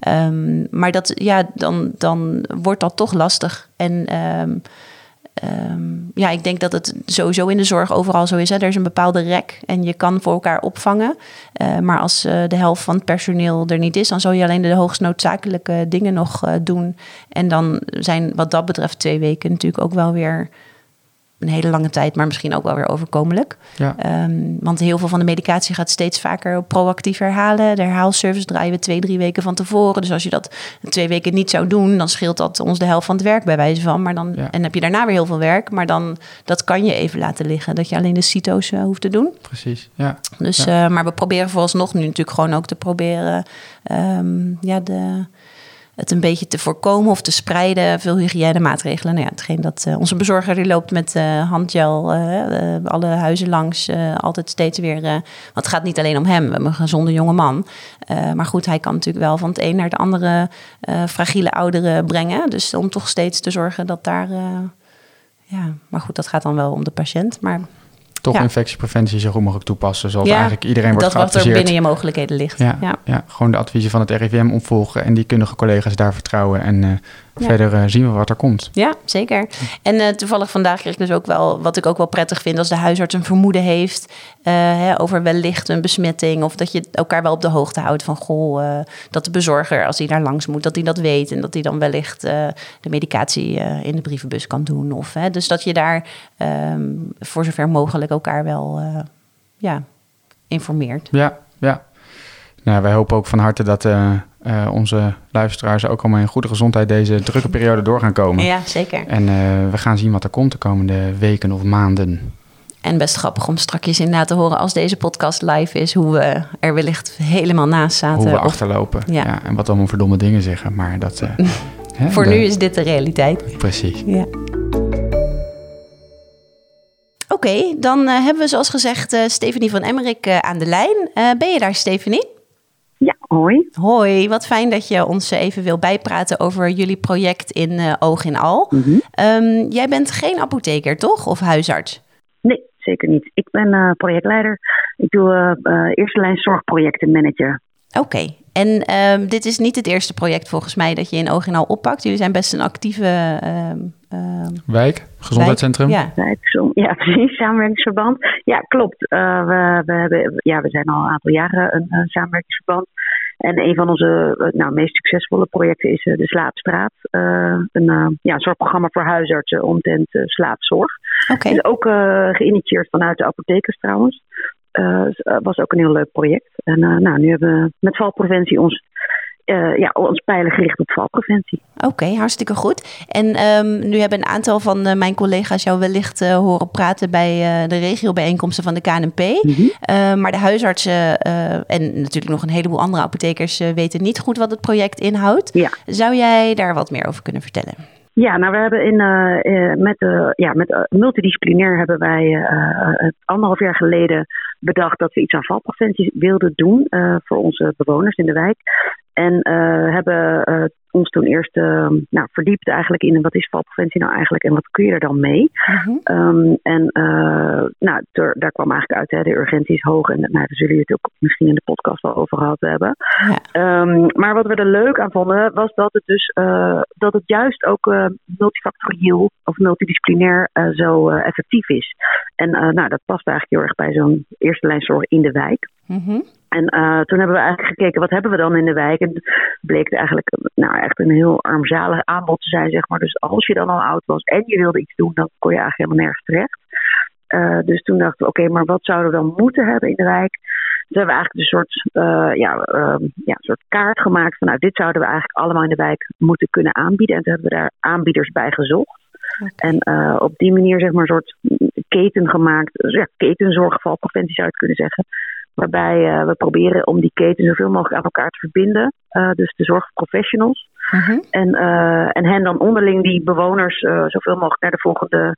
Ehm, maar dat, ja, dan, dan wordt dat toch lastig. En ehm, ehm, ja, ik denk dat het sowieso in de zorg overal zo is. Hè. Er is een bepaalde rek en je kan voor elkaar opvangen. Eh, maar als eh, de helft van het personeel er niet is, dan zou je alleen de hoogst noodzakelijke dingen nog eh, doen. En dan zijn wat dat betreft twee weken natuurlijk ook wel weer een hele lange tijd, maar misschien ook wel weer overkomelijk. Ja. Ehm, want heel veel van de medicatie gaat steeds vaker proactief herhalen. De herhaalservice draaien we twee, drie weken van tevoren. Dus als je dat twee weken niet zou doen, dan scheelt dat ons de helft van het werk bij wijze van. Maar dan, Ja. En heb je daarna weer heel veel werk, maar dan dat kan je even laten liggen. Dat je alleen de CITO's eh, hoeft te doen. Precies, ja. Dus, Ja. eh, maar we proberen vooralsnog nu natuurlijk gewoon ook te proberen ehm, ja, de, het een beetje te voorkomen of te spreiden. Veel hygiënemaatregelen. Nou ja, hetgeen dat eh, onze bezorger die loopt met eh, handgel eh, alle huizen langs. altijd steeds weer. want het gaat niet alleen om hem. We hebben een gezonde jonge man. Maar goed, hij kan natuurlijk wel van het een naar het andere fragiele ouderen brengen. Dus om toch steeds te zorgen dat daar. ja, maar goed, dat gaat dan wel om de patiënt. Maar Toch Ja. infectiepreventie zo goed mogelijk toepassen. Zoals Ja, eigenlijk iedereen wordt dat wat er geadviseerd. binnen je mogelijkheden ligt. Ja, ja. ja. gewoon de adviezen van het RIVM opvolgen en die kundige collega's daar vertrouwen. En eh, Ja. verder eh, zien we wat er komt. Ja, zeker. En eh, toevallig vandaag kreeg ik dus ook wel, wat ik ook wel prettig vind, als de huisarts een vermoeden heeft eh, hè, over wellicht een besmetting. Of dat je elkaar wel op de hoogte houdt van goh, dat de bezorger, als hij daar langs moet, dat hij dat weet. En dat hij dan wellicht de medicatie in de brievenbus kan doen. Of, hè, dus dat je daar ehm, voor zover mogelijk elkaar wel ja, informeert. Ja, ja. Nou, wij hopen ook van harte dat eh, eh, onze luisteraars ook allemaal in goede gezondheid deze drukke periode door gaan komen. Ja, zeker. En eh, we gaan zien wat er komt de komende weken of maanden. En best grappig om strakjes inderdaad te horen als deze podcast live is, hoe we er wellicht helemaal naast zaten. Hoe we Of- achterlopen. Ja. Ja. en wat allemaal verdomme dingen zeggen. Maar dat... [laughs] hè, Voor de- nu is dit de realiteit. Precies. Ja. Oké, dan hebben we zoals gezegd Stephanie van Emmerik aan de lijn. Ben je daar, Stephanie? Hoi. Hoi, wat fijn dat je ons even wil bijpraten over jullie project in uh, Oog in Al. Mhm. um, jij bent geen apotheker, toch? Of huisarts? Nee, zeker niet. Ik ben uh, projectleider. Ik doe uh, eerste lijn zorgprojecten manager. Oké, okay. en um, dit is niet het eerste project volgens mij dat je in Oog in Al oppakt. Jullie zijn best een actieve um, wijk, gezondheidscentrum. Wijk, ja. Wijk, ja, [laughs] precies, samenwerkingsverband. Ja, klopt. Uh, we, we, hebben, ja, we zijn al een aantal jaren een samenwerkingsverband. En een van onze nou, meest succesvolle projecten is uh, de Slaapstraat. een ja, soort programma voor huisartsen omtrent slaapzorg. Okay. Is ook geïnitieerd vanuit de apothekers trouwens. Uh, was ook een heel leuk project. En uh, nou, nu hebben we met valpreventie ons, uh, ja, ons pijlen gericht op valpreventie. Oké, okay, hartstikke goed. En um, nu hebben een aantal van mijn collega's jou wellicht horen praten bij de regiobijeenkomsten van de KNP. Mm -hmm. maar de huisartsen en natuurlijk nog een heleboel andere apothekers weten niet goed wat het project inhoudt. Ja. Zou jij daar wat meer over kunnen vertellen? Ja, nou we hebben in, uh, met, uh, ja, met uh, multidisciplinair hebben wij anderhalf jaar geleden bedacht dat we iets aan valpreventie wilden doen voor onze bewoners in de wijk. En hebben ons toen eerst nou, verdiept eigenlijk in wat is valpreventie nou eigenlijk en wat kun je er dan mee. -hmm. um, en nou, daar, daar kwam eigenlijk uit, hè, de urgentie is hoog en nou, daar zullen jullie het ook misschien in de podcast al over gehad hebben. Ja. Um, maar wat we er leuk aan vonden was dat het dus dat het juist ook multifactorieel of multidisciplinair zo effectief is. En nou, dat past eigenlijk heel erg bij zo'n eerste lijnzorg in de wijk. Mm -hmm. En toen hebben we eigenlijk gekeken, wat hebben we dan in de wijk? En bleek eigenlijk nou, echt een heel armzalig aanbod te zijn, zeg maar. Dus als je dan al oud was en je wilde iets doen, dan kon je eigenlijk helemaal nergens terecht. dus toen dachten we, oké, okay, maar wat zouden we dan moeten hebben in de wijk? Toen hebben we eigenlijk een soort, uh, ja, uh, ja, soort kaart gemaakt van nou, dit zouden we eigenlijk allemaal in de wijk moeten kunnen aanbieden. En toen hebben we daar aanbieders bij gezocht. Okay. En uh, op die manier zeg maar een soort keten gemaakt, dus ja, ketenzorg, valpreventie zou je het kunnen zeggen. Waarbij we proberen om die keten zoveel mogelijk aan elkaar te verbinden. dus de zorgprofessionals. -hmm. En, en hen dan onderling die bewoners zoveel mogelijk naar de volgende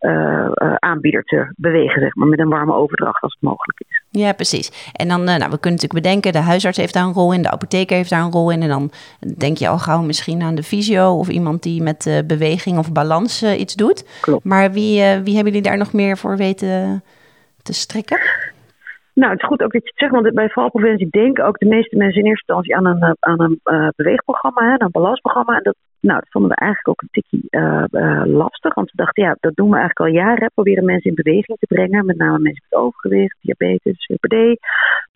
uh, uh, aanbieder te bewegen, zeg maar, met een warme overdracht als het mogelijk is. Ja, precies. En dan, uh, nou, we kunnen natuurlijk bedenken, de huisarts heeft daar een rol in, de apotheker heeft daar een rol in. En dan denk je al gauw misschien aan de fysio of iemand die met beweging of balans iets doet. Klopt. Maar wie, wie hebben jullie daar nog meer voor weten te strikken? Nou, het is goed ook dat je het zegt, want bij valpreventie denken ook de meeste mensen in eerste instantie aan een, aan een uh, beweegprogramma, hè, een balansprogramma. En dat, nou, dat vonden we eigenlijk ook een tikje uh, uh, lastig, want we dachten, ja, dat doen we eigenlijk al jaren. Hè, proberen mensen in beweging te brengen, met name mensen met overgewicht, diabetes, CPD.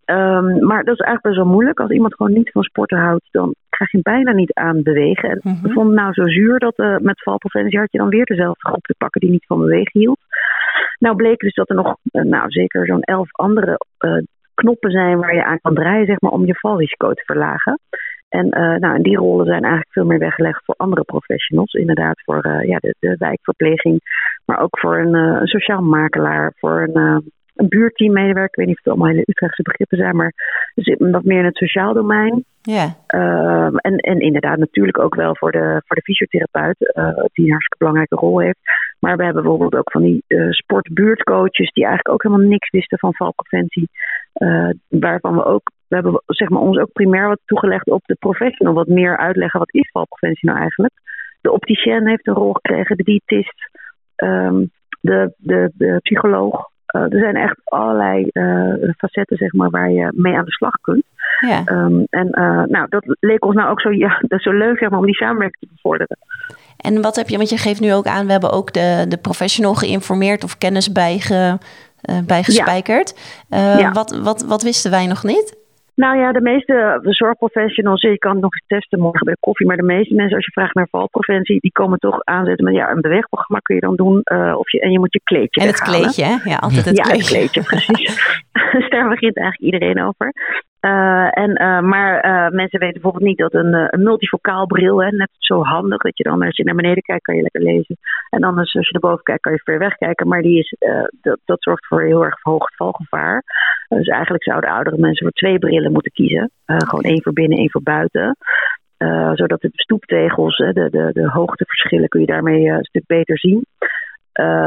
Um, maar dat is eigenlijk best wel moeilijk. Als iemand gewoon niet van sporten houdt, dan krijg je hem bijna niet aan bewegen. En Mhm. we vonden het nou zo zuur dat met valpreventie had je dan weer dezelfde groep te pakken die niet van bewegen hield. Nou bleek dus dat er nog, uh, nou zeker zo'n elf andere uh, knoppen zijn waar je aan kan draaien, zeg maar, om je valrisico te verlagen. En, uh, nou, en die rollen zijn eigenlijk veel meer weggelegd voor andere professionals. Inderdaad, voor uh, ja, de, de wijkverpleging, maar ook voor een, een sociaal makelaar, voor een, een buurteammedewerker. Ik weet niet of het allemaal hele Utrechtse begrippen zijn, maar dus wat meer in het sociaal domein. Ja. Uh, en, en inderdaad natuurlijk ook wel voor de, voor de fysiotherapeut, uh, die een hartstikke belangrijke rol heeft. Maar we hebben bijvoorbeeld ook van die uh, sportbuurtcoaches die eigenlijk ook helemaal niks wisten van valpreventie. waarvan we ook, we hebben zeg maar, ons ook primair wat toegelegd op de professional. Wat meer uitleggen, wat is valpreventie nou eigenlijk? De opticien heeft een rol gekregen, de diëtist, um, de, de, de psycholoog. Uh, er zijn echt allerlei facetten zeg maar, waar je mee aan de slag kunt. Ja. Um, en nou, dat leek ons nou ook zo, ja, dat is [laughs] zo leuk zeg maar, om die samenwerking te bevorderen. En wat heb je, want je geeft nu ook aan, we hebben ook de, de professional geïnformeerd of kennis bijge, bijgespijkerd. Ja. Ja. Wat, wat, wat wisten wij nog niet? Nou ja, de meeste zorgprofessionals, je kan het nog eens testen morgen bij de koffie, maar de meeste mensen, als je vraagt naar valpreventie, die komen toch aanzetten met ja, een beweegprogramma kun je dan doen. Uh, of je, en je moet je kleedje En het weghalen. kleedje, hè? Ja, altijd het ja, kleedje. het kleedje, precies. dus [laughs] [laughs] daar begint eigenlijk iedereen over. Uh, en, uh, maar uh, mensen weten bijvoorbeeld niet dat een, een multifocaal bril, hè, net zo handig, dat je dan als je naar beneden kijkt, kan je lekker lezen. En anders als je naar boven kijkt, kan je ver weg kijken. Maar die is, dat, dat zorgt voor heel erg verhoogd valgevaar. Dus eigenlijk zouden oudere mensen voor twee brillen moeten kiezen. gewoon één voor binnen, één voor buiten. zodat de stoeptegels, de, de, de hoogteverschillen, kun je daarmee een stuk beter zien.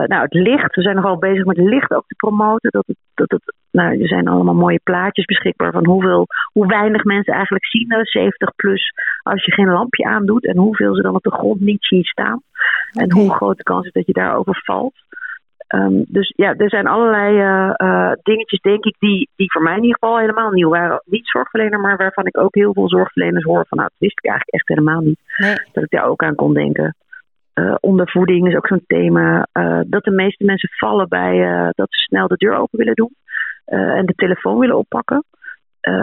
Nou, het licht. We zijn nogal bezig met licht ook te promoten. Dat het, dat het, nou, er zijn allemaal mooie plaatjes beschikbaar van hoeveel, hoe weinig mensen eigenlijk zien. 70 plus als je geen lampje aandoet. En hoeveel ze dan op de grond niet zien staan. En hoe groot de kans is dat je daarover valt. Um, dus ja, er zijn allerlei uh, uh, dingetjes, denk ik, die, die voor mij in ieder geval helemaal nieuw waren. Niet zorgverlener, maar waarvan ik ook heel veel zorgverleners hoor van, nou, dat wist ik eigenlijk echt helemaal niet. Nee. Dat ik daar ook aan kon denken. Uh, ondervoeding is ook zo'n thema. dat de meeste mensen vallen bij dat ze snel de deur open willen doen en de telefoon willen oppakken.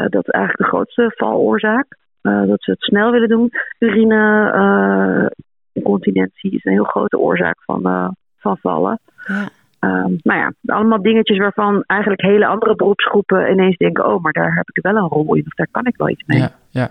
dat is eigenlijk de grootste valoorzaak. dat ze het snel willen doen. Urine, incontinentie is een heel grote oorzaak van, van vallen. Ja. Um, nou ja, allemaal dingetjes waarvan eigenlijk hele andere beroepsgroepen ineens denken: oh, maar daar heb ik wel een rol in of daar kan ik wel iets mee. Ja, ja.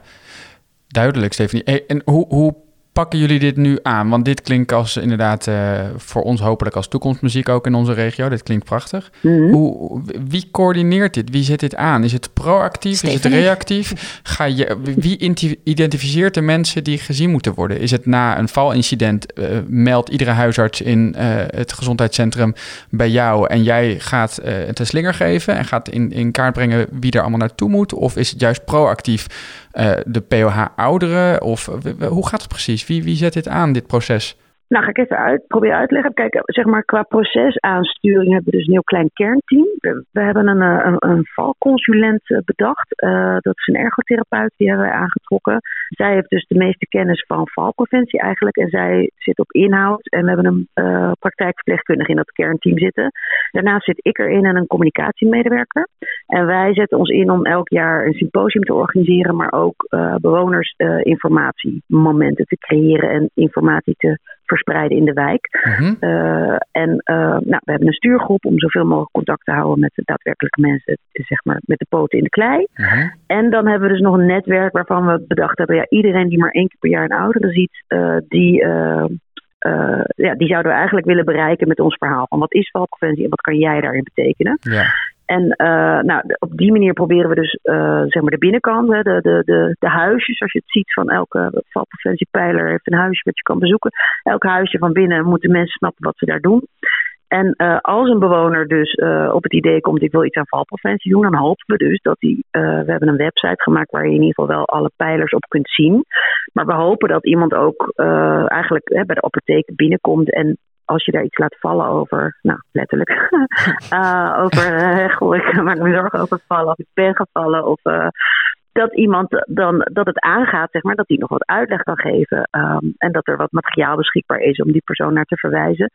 duidelijk, Stephanie. En hoe, hoe pakken jullie dit nu aan? Want dit klinkt als inderdaad uh, voor ons hopelijk als toekomstmuziek ook in onze regio. Dit klinkt prachtig. Mhm. Mm -hmm. Hoe, wie coördineert dit? Wie zet dit aan? Is het proactief? Stephanie. Is het reactief? Ga je, wie identificeert de mensen die gezien moeten worden? Is het na een valincident uh, meldt iedere huisarts in uh, het gezondheidscentrum bij jou en jij gaat het een slinger geven en gaat in, in kaart brengen wie er allemaal naartoe moet? Of is het juist proactief? De POH ouderen? Of hoe gaat het precies? Wie, zet dit aan, dit proces? Nou, ga ik even uit, proberen uit te leggen. Kijk, zeg maar, qua procesaansturing hebben we dus een heel klein kernteam. We, hebben een, een, een valconsulent bedacht. Uh, dat is een ergotherapeut, die hebben wij aangetrokken. Zij heeft dus de meeste kennis van valpreventie eigenlijk. En zij zit op inhoud. En we hebben een uh, praktijkverpleegkundige in dat kernteam zitten. Daarnaast zit ik erin en een communicatiemedewerker. En wij zetten ons in om elk jaar een symposium te organiseren. Maar ook uh, bewoners informatiemomenten te creëren en informatie te verspreiden in de wijk. Mm -hmm. uh, en uh, nou, we hebben een stuurgroep om zoveel mogelijk contact te houden met de daadwerkelijke mensen, zeg maar met de poten in de klei. Mm -hmm. En dan hebben we dus nog een netwerk waarvan we bedacht hebben, ja, iedereen die maar één keer per jaar een oudere ziet, uh, die. Uh, ja, die zouden we eigenlijk willen bereiken met ons verhaal. Van wat is valpreventie en wat kan jij daarin betekenen? Ja. En uh, nou, op die manier proberen we dus uh, zeg maar de binnenkant, hè, de, de, de, de huisjes, als je het ziet van elke valpreventiepijler heeft een huisje wat je kan bezoeken. Elk huisje van binnen moeten mensen snappen wat ze daar doen. En uh, als een bewoner dus op het idee komt, ik wil iets aan valpreventie doen, dan hopen we dus dat die, we hebben een website gemaakt waar je in ieder geval wel alle pijlers op kunt zien. Maar we hopen dat iemand ook eigenlijk bij de apotheek binnenkomt en als je daar iets laat vallen over, nou letterlijk, uh, [laughs] over, [laughs] uh, ik maak me zorgen over vallen of ik ben gevallen of uh, dat iemand dan, dat het aangaat, zeg maar, dat die nog wat uitleg kan geven um, en dat er wat materiaal beschikbaar is om die persoon naar te verwijzen.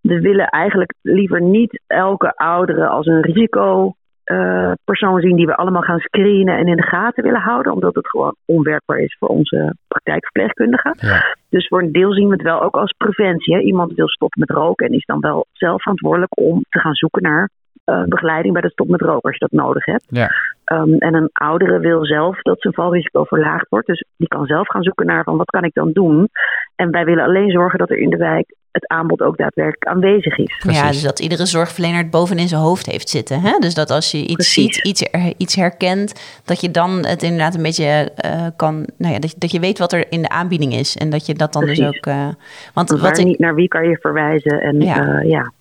We willen eigenlijk liever niet elke oudere als een risico uh, persoon zien die we allemaal gaan screenen en in de gaten willen houden, omdat het gewoon onwerkbaar is voor onze praktijkverpleegkundigen. Ja. Dus voor een deel zien we het wel ook als preventie. Hè? Iemand wil stoppen met roken en is dan wel zelf verantwoordelijk om te gaan zoeken naar uh, begeleiding bij de stop met roken als je dat nodig hebt. Ja. Um, en een oudere wil zelf dat zijn valrisico verlaagd wordt. Dus die kan zelf gaan zoeken naar van wat kan ik dan doen. En wij willen alleen zorgen dat er in de wijk het aanbod ook daadwerkelijk aanwezig is. Precies. Ja, dus dat iedere zorgverlener het bovenin zijn hoofd heeft zitten. Hè? Dus dat als je iets Precies. ziet, iets, iets herkent, dat je dan het inderdaad een beetje uh, kan. Nou ja, dat, dat je weet wat er in de aanbieding is. En dat je dat dan Precies. dus ook. Uh, want Waar wat ik, niet, naar wie kan je verwijzen? En ja. Uh, ja.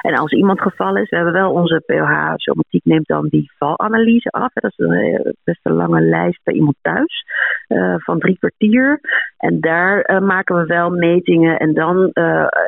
En als iemand gevallen is, we hebben wel onze POH, somatiek neemt dan die valanalyse af. Dat is een best een lange lijst bij iemand thuis uh, van drie kwartier. En daar uh, maken we wel metingen en dan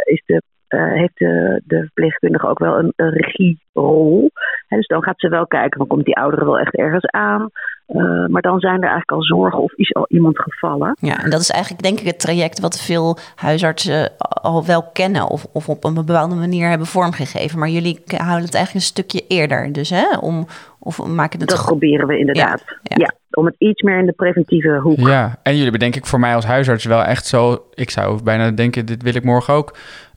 is de uh, heeft de, de verpleegkundige ook wel een, een regierol. He, dus dan gaat ze wel kijken, van komt die oudere wel echt ergens aan? Uh, maar dan zijn er eigenlijk al zorgen of is al iemand gevallen. Ja, en dat is eigenlijk denk ik het traject wat veel huisartsen al wel kennen of, of op een bepaalde manier hebben vormgegeven. Maar jullie houden het eigenlijk een stukje eerder. Dus hè, om, of maken het Dat proberen we inderdaad. Ja, ja. ja, om het iets meer in de preventieve hoek. Ja, en jullie bedenk ik voor mij als huisarts wel echt zo. Ik zou bijna denken, dit wil ik morgen ook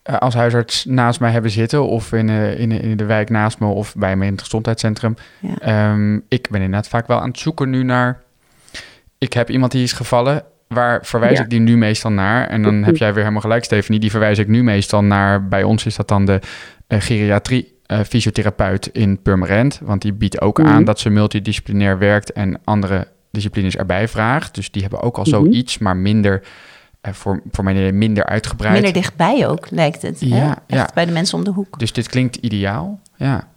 uh, als huisarts naast mij hebben zitten of in, uh, in, in, de wijk naast me of bij me in het gezondheidscentrum. Ja. Um, ik ben inderdaad vaak wel aan het zoeken nu naar. Ik heb iemand die is gevallen. Waar verwijs Ja. ik die nu meestal naar? En dan heb [laughs] jij weer helemaal gelijk, Stephanie. Die verwijs ik nu meestal naar. Bij ons is dat dan de uh, geriatrie fysiotherapeut in Purmerend. Want die biedt ook Mhm. aan dat ze multidisciplinair werkt en andere disciplines erbij vraagt. Dus die hebben ook al Mhm. zoiets, maar minder voor, voor mij minder uitgebreid. Minder dichtbij ook, lijkt het. Ja, hè? Echt ja. bij de mensen om de hoek. Dus dit klinkt ideaal. Ja.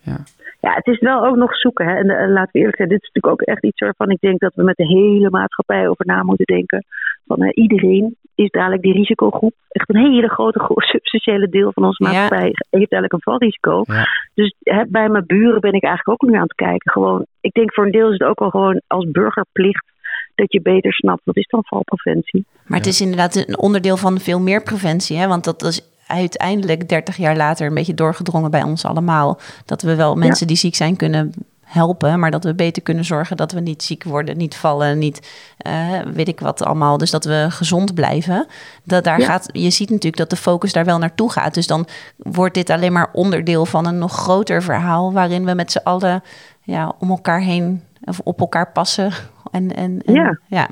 ja. Ja, het is wel ook nog zoeken. Hè. En eh, laten we eerlijk zijn, dit is natuurlijk ook echt iets waarvan ik denk dat we met de hele maatschappij over na moeten denken. Van eh, iedereen is dadelijk die risicogroep. Echt een hele grote gro- substantiële deel van onze Ja. maatschappij heeft eigenlijk een valrisico. Ja. Dus hè, bij mijn buren ben ik eigenlijk ook nu aan het kijken. Gewoon, ik denk voor een deel is het ook wel gewoon als burgerplicht dat je beter snapt wat is dan valpreventie. Maar het is inderdaad een onderdeel van veel meer preventie. Hè? Want dat is uiteindelijk 30 jaar later een beetje doorgedrongen bij ons allemaal. Dat we wel mensen die ziek zijn kunnen helpen, maar dat we beter kunnen zorgen dat we niet ziek worden, niet vallen, niet eh, weet ik wat allemaal. Dus dat we gezond blijven. Dat daar Ja. gaat, je ziet natuurlijk dat de focus daar wel naartoe gaat. Dus dan wordt dit alleen maar onderdeel van een nog groter verhaal waarin we met z'n allen ja, om elkaar heen of op elkaar passen. En, en, en Ja. ja.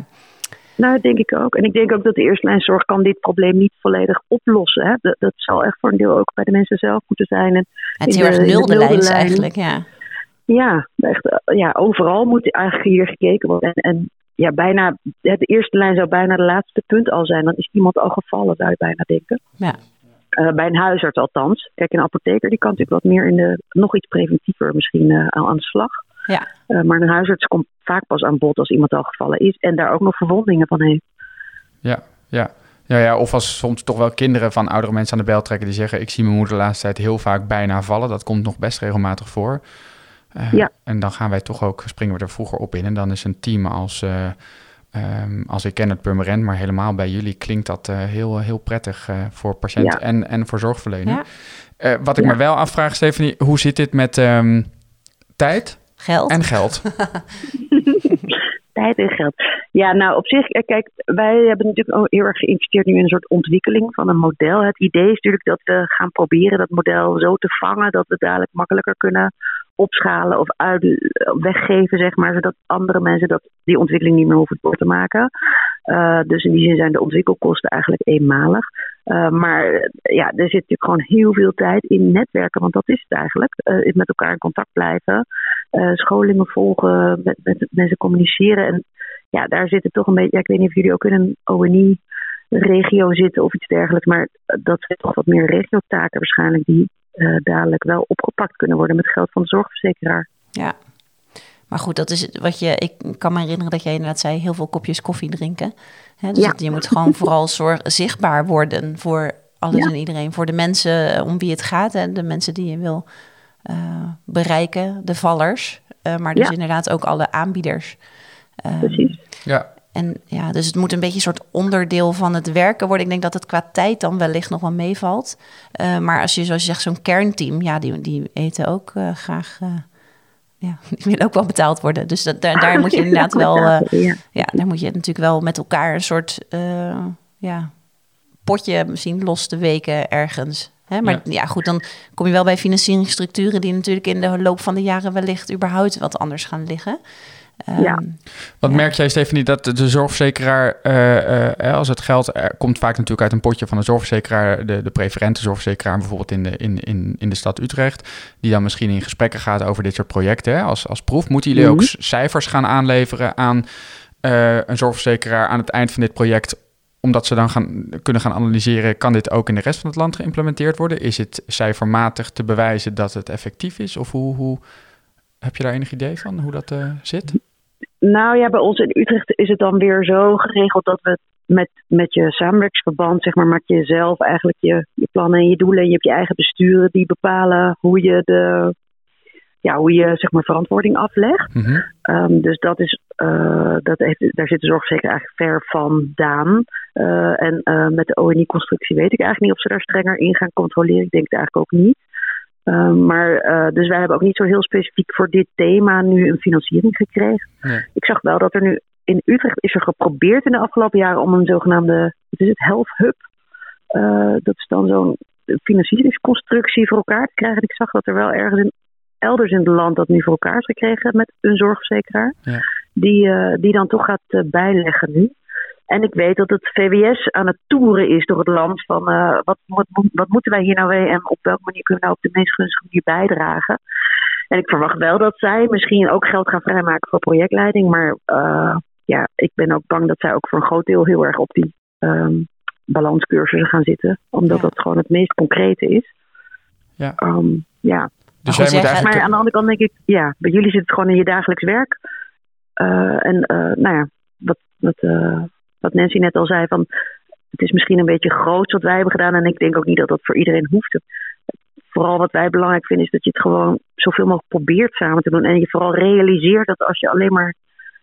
Nou, dat denk ik ook. En ik denk ook dat de eerste lijn zorg kan dit probleem niet volledig oplossen. Hè. Dat, dat zal echt voor een deel ook bij de mensen zelf moeten zijn. En Het is heel de- erg nulde lijns lijn- eigenlijk, ja. Ja, echt, eh, ja, overal moet eigenlijk hier gekeken worden. En, en ja, bijna, de eerste lijn zou bijna de laatste punt al zijn. Dan is iemand al gevallen, zou je bijna denken. Ja. Eh, bij een huisarts althans. Kijk, een apotheker die kan natuurlijk wat meer in de, nog iets preventiever misschien aan aan de slag. Ja. Eh, maar een huisarts komt vaak pas aan bod als iemand al gevallen is. En daar ook nog verwondingen van heeft. Ja, ja. Ja, ja, of als soms toch wel kinderen van oudere mensen aan de bel trekken die zeggen: Ik zie mijn moeder de laatste tijd heel vaak bijna vallen. Dat komt nog best regelmatig voor. Eh, Ja. En dan gaan wij toch ook, springen we er vroeger op in. En dan is een team als, eh ehm, als ik ken het Purmerend, maar helemaal bij jullie klinkt dat eh, heel, heel prettig eh, voor patiënt Ja. en, en voor zorgverlener. Ja. Eh, wat ik Ja. me wel afvraag, Stephanie, hoe zit dit met ehm, tijd Geld. en geld? [laughs] Tijd en geld. Ja, nou op zich, eh, kijk, wij hebben natuurlijk ook heel erg geïnvesteerd nu in een soort ontwikkeling van een model. Het idee is natuurlijk dat we gaan proberen dat model zo te vangen dat we het dadelijk makkelijker kunnen opschalen of uit, weggeven, zeg maar, zodat andere mensen dat, die ontwikkeling niet meer hoeven door te maken. Eh, dus in die zin zijn de ontwikkelkosten eigenlijk eenmalig. Eh, maar eh, ja, er zit natuurlijk gewoon heel veel tijd in netwerken, want dat is het eigenlijk. Eh, met elkaar in contact blijven, scholingen volgen, met, met mensen communiceren. En ja, daar zitten toch een beetje, ja, ik weet niet of jullie ook in een ONI-regio zitten of iets dergelijks, maar dat zijn toch wat meer regiotaken waarschijnlijk die dadelijk wel opgepakt kunnen worden met geld van de zorgverzekeraar. Ja. Maar goed, dat is wat je. Ik kan me herinneren dat jij inderdaad zei: heel veel kopjes koffie drinken. Hè, dus Ja. je moet gewoon vooral zorg, zichtbaar worden voor alles Ja. en iedereen. Voor de mensen eh, om wie het gaat en de mensen die je wil eh, bereiken, de vallers. Eh, maar dus Ja. inderdaad ook alle aanbieders. Eh, Precies. Ja, En ja, dus het moet een beetje een soort onderdeel van het werken worden. Ik denk dat het qua tijd dan wellicht nog wel meevalt. Eh, maar als je, zoals je zegt, zo'n kernteam, ja, die, die eten ook eh, graag. Ja, [laughs] die willen ook wel betaald worden. Dus dat, daar, daar [laughs] moet je inderdaad wel. eh, ja. ja, daar moet je natuurlijk wel met elkaar een soort eh, ja, potje misschien los te weken ergens. Hè? Maar Ja. ja. goed, dan kom je wel bij financieringsstructuren die natuurlijk in de loop van de jaren wellicht überhaupt wat anders gaan liggen. Ehm, Ja. Wat Ja. merk jij, Stephanie, dat de zorgverzekeraar, eh, eh, als het geld er komt vaak natuurlijk uit een potje van een zorgverzekeraar, de, de preferente zorgverzekeraar bijvoorbeeld in de, in, in, in de stad Utrecht, die dan misschien in gesprekken gaat over dit soort projecten hè, als, als proef. Moeten jullie ook Mhm. cijfers gaan aanleveren aan eh, een zorgverzekeraar aan het eind van dit project, omdat ze dan gaan, kunnen gaan analyseren, kan dit ook in de rest van het land geïmplementeerd worden? Is het cijfermatig te bewijzen dat het effectief is? Of hoe, hoe heb je daar enig idee van, hoe dat eh, zit? Nou ja, bij ons in Utrecht is het dan weer zo geregeld dat we met, met je samenwerksverband, zeg maar, maak je zelf eigenlijk je, je plannen en je doelen. En je hebt je eigen besturen die bepalen hoe je de ja, hoe je zeg maar verantwoording aflegt. Mhm. Um, dus dat is, uh, dat heeft, daar zit de zorgverzekeraar eigenlijk ver vandaan. Uh, en uh, met de ONI-constructie weet ik eigenlijk niet of ze daar strenger in gaan controleren. Ik denk het eigenlijk ook niet. Um, maar dus wij hebben ook niet zo heel specifiek voor dit thema nu een financiering gekregen. Nee. Ik zag wel dat er nu in Utrecht is er geprobeerd in de afgelopen jaren om een zogenaamde, wat is het, health hub. Uh, dat is dan zo'n financieringsconstructie voor elkaar te krijgen. Ik zag dat er wel ergens in, elders in het land dat nu voor elkaar is gekregen met een zorgverzekeraar. Ja. Die, uh, die dan toch gaat bijleggen nu. En ik weet dat het VWS aan het toeren is door het land van uh, wat, wat, wat, moeten wij hier nou mee en op welke manier kunnen we nou op de meest gunstige manier bijdragen. En ik verwacht wel dat zij misschien ook geld gaan vrijmaken voor projectleiding. Maar uh, ja, ik ben ook bang dat zij ook voor een groot deel heel erg op die ehm, balanscursussen gaan zitten. Omdat Ja. dat gewoon het meest concrete is. Ja. Ehm, ja. Dus jij moet zeg, eigenlijk... Maar aan de andere kant denk ik, ja, bij jullie zit het gewoon in je dagelijks werk. Eh, en eh, nou ja, wat, wat, eh, wat Nancy net al zei, van het is misschien een beetje groot wat wij hebben gedaan. En ik denk ook niet dat dat voor iedereen hoeft. Vooral wat wij belangrijk vinden is dat je het gewoon zoveel mogelijk probeert samen te doen. En je vooral realiseert dat als je alleen maar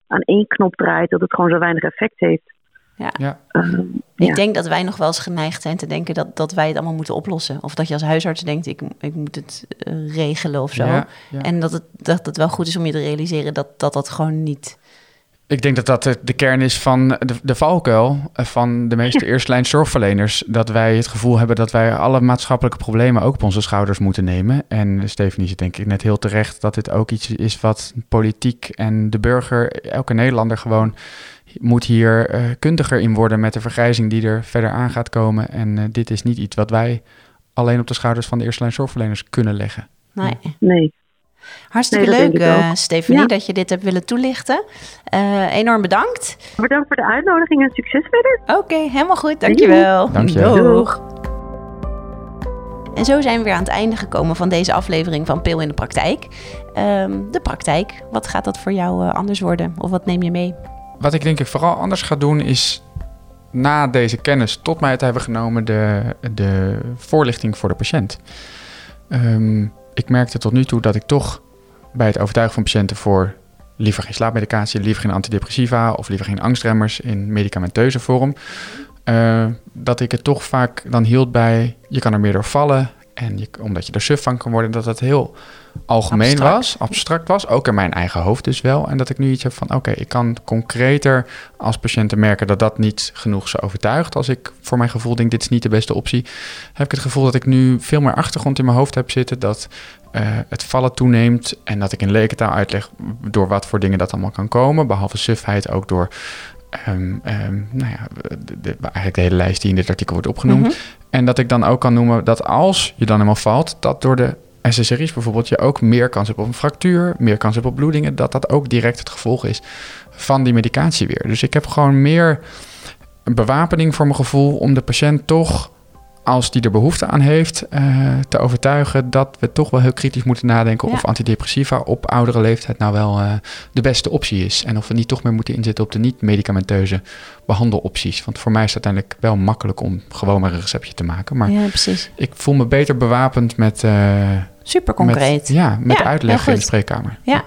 aan één knop draait, dat het gewoon zo weinig effect heeft. Ja. Ehm, Ik ja. denk dat wij nog wel eens geneigd zijn te denken dat, dat wij het allemaal moeten oplossen. Of dat je als huisarts denkt, ik, ik moet het eh, regelen of zo. Ja, ja. En dat het, dat het wel goed is om je te realiseren dat dat, dat gewoon niet... Ik denk dat dat de, kern is van de, de valkuil eh, van de meeste eerste lijn zorgverleners. Dat wij het gevoel hebben dat wij alle maatschappelijke problemen ook op onze schouders moeten nemen. En Stephanie zit denk ik net heel terecht dat dit ook iets is wat politiek en de burger, elke Nederlander gewoon moet hier eh, kundiger in worden met de vergrijzing die er verder aan gaat komen. En eh, dit is niet iets wat wij alleen op de schouders van de eerste lijn zorgverleners kunnen leggen. Nee. Nee. Hartstikke Nee, leuk, Ja. dat je dit hebt willen toelichten. Eh, enorm bedankt. Bedankt voor de uitnodiging en succes verder. Oké, helemaal goed. Dankjewel. Dank je. Doeg. En zo zijn we weer aan het einde gekomen van deze aflevering van Pil in de Praktijk. Ehm, de praktijk, wat gaat dat voor jou eh, anders worden? Of wat neem je mee? Wat ik denk ik vooral anders ga doen is na deze kennis tot mij te hebben genomen de, de voorlichting voor de patiënt. Ehm, ik merkte tot nu toe dat ik toch bij het overtuigen van patiënten voor liever geen slaapmedicatie, liever geen antidepressiva of liever geen angstremmers in medicamenteuze vorm, eh, dat ik het toch vaak dan hield bij je kan er meer door vallen en je, omdat je er suf van kan worden, dat het heel algemeen Abstract. was, abstract was, ook in mijn eigen hoofd dus wel. En dat ik nu iets heb van, oké, ik kan concreter als patiënten merken dat dat niet genoeg ze overtuigt. Als ik voor mijn gevoel denk, dit is niet de beste optie, heb ik het gevoel dat ik nu veel meer achtergrond in mijn hoofd heb zitten, dat eh, het vallen toeneemt en dat ik in lekentaal uitleg door wat voor dingen dat allemaal kan komen, behalve sufheid ook door... ehm, ehm, nou ja, de, de- eigenlijk de hele lijst die in dit artikel wordt opgenoemd. Mhm. En dat ik dan ook kan noemen dat als je dan helemaal valt, dat door de SSRI's bijvoorbeeld je ook meer kans hebt op een fractuur, meer kans hebt op bloedingen, dat dat ook direct het gevolg is van die medicatie weer. Dus ik heb gewoon meer bewapening voor mijn gevoel om de patiënt toch, als die er behoefte aan heeft, eh, te overtuigen dat we toch wel heel kritisch moeten nadenken Ja. of antidepressiva op oudere leeftijd nou wel eh, de beste optie is. En of we niet toch meer moeten inzetten op de niet-medicamenteuze behandelopties. Want voor mij is het uiteindelijk wel makkelijk om gewoon maar een receptje te maken. Maar Ja, precies. ik voel me beter bewapend met, eh, Super concreet. met, ja, met Ja, uitleg in de spreekkamer. Ja.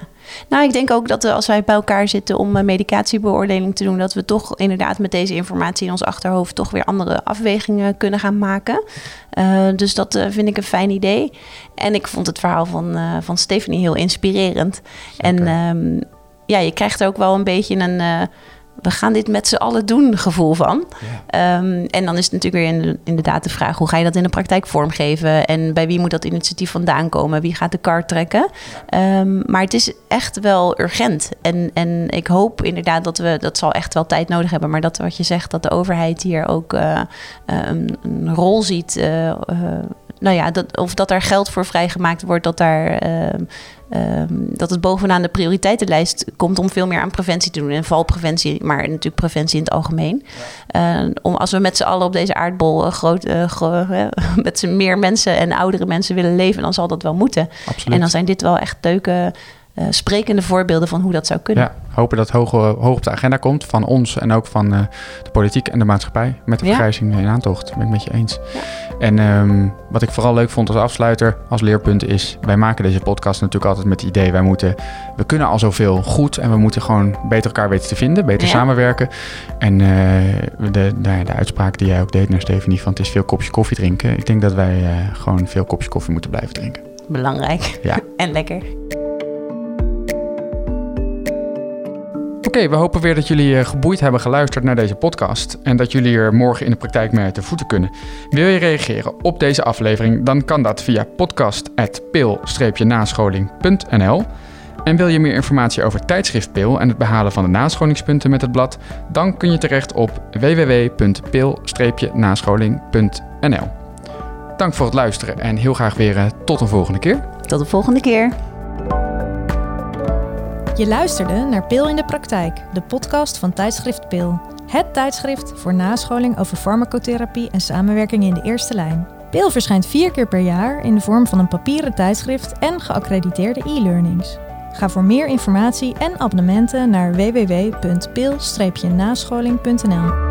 Nou, ik denk ook dat we, als wij bij elkaar zitten om een medicatiebeoordeling te doen, dat we toch inderdaad met deze informatie in ons achterhoofd toch weer andere afwegingen kunnen gaan maken. Eh, dus dat eh, vind ik een fijn idee. En ik vond het verhaal van, eh, van Stephanie heel inspirerend. En ehm, ja, je krijgt er ook wel een beetje een. We gaan dit met z'n allen doen gevoel van. Ehm, en dan is het natuurlijk weer in- inderdaad de vraag... hoe ga je dat in de praktijk vormgeven? En bij wie moet dat initiatief vandaan komen? Wie gaat de kaart trekken? Ehm, maar het is echt wel urgent. En, en ik hoop inderdaad dat we... dat zal echt wel tijd nodig hebben... maar dat wat je zegt, dat de overheid hier ook eh, eh, een, een rol ziet... eh, nou ja, dat, of dat er geld voor vrijgemaakt wordt... dat daar... ehm, ehm, dat het bovenaan de prioriteitenlijst komt om veel meer aan preventie te doen. En valpreventie, maar natuurlijk preventie in het algemeen. Eh, om, als we met z'n allen op deze aardbol eh, groot, gro- [laughs] eh, met z'n meer mensen en oudere mensen willen leven, dan zal dat wel moeten. Absoluut. En dan zijn dit wel echt leuke, eh, sprekende voorbeelden van hoe dat zou kunnen. Ja, hopen dat hoog, hoog op de agenda komt van ons en ook van eh, de politiek en de maatschappij met de Ja. vergrijzing in aantocht. Ben ik met je eens. En ehm, wat ik vooral leuk vond als afsluiter, als leerpunt is, wij maken deze podcast natuurlijk altijd met het idee, wij moeten, we kunnen al zoveel goed en we moeten gewoon beter elkaar weten te vinden, beter Ja. samenwerken. En eh, de, de, de uitspraak die jij ook deed naar Stephanie van het is veel kopjes koffie drinken. Ik denk dat wij gewoon veel kopjes koffie moeten blijven drinken. Belangrijk Ja. [laughs] en lekker. Oké, we hopen weer dat jullie eh, geboeid hebben geluisterd naar deze podcast en dat jullie er morgen in de praktijk mee de voeten kunnen. Wil je reageren op deze aflevering, dan kan dat via podcast.pil-nascholing.nl. En wil je meer informatie over tijdschrift Pil en het behalen van de nascholingspunten met het blad, dan kun je terecht op www.pil-nascholing.nl. Dank voor het luisteren en heel graag weer eh, tot een volgende keer. Tot de volgende keer. Je luisterde naar Pil in de Praktijk, de podcast van tijdschrift Pil. Het tijdschrift voor nascholing over farmacotherapie en samenwerking in de eerste lijn. Pil verschijnt vier keer per jaar in de vorm van een papieren tijdschrift en geaccrediteerde e-learnings. Ga voor meer informatie en abonnementen naar www.pil-nascholing.nl.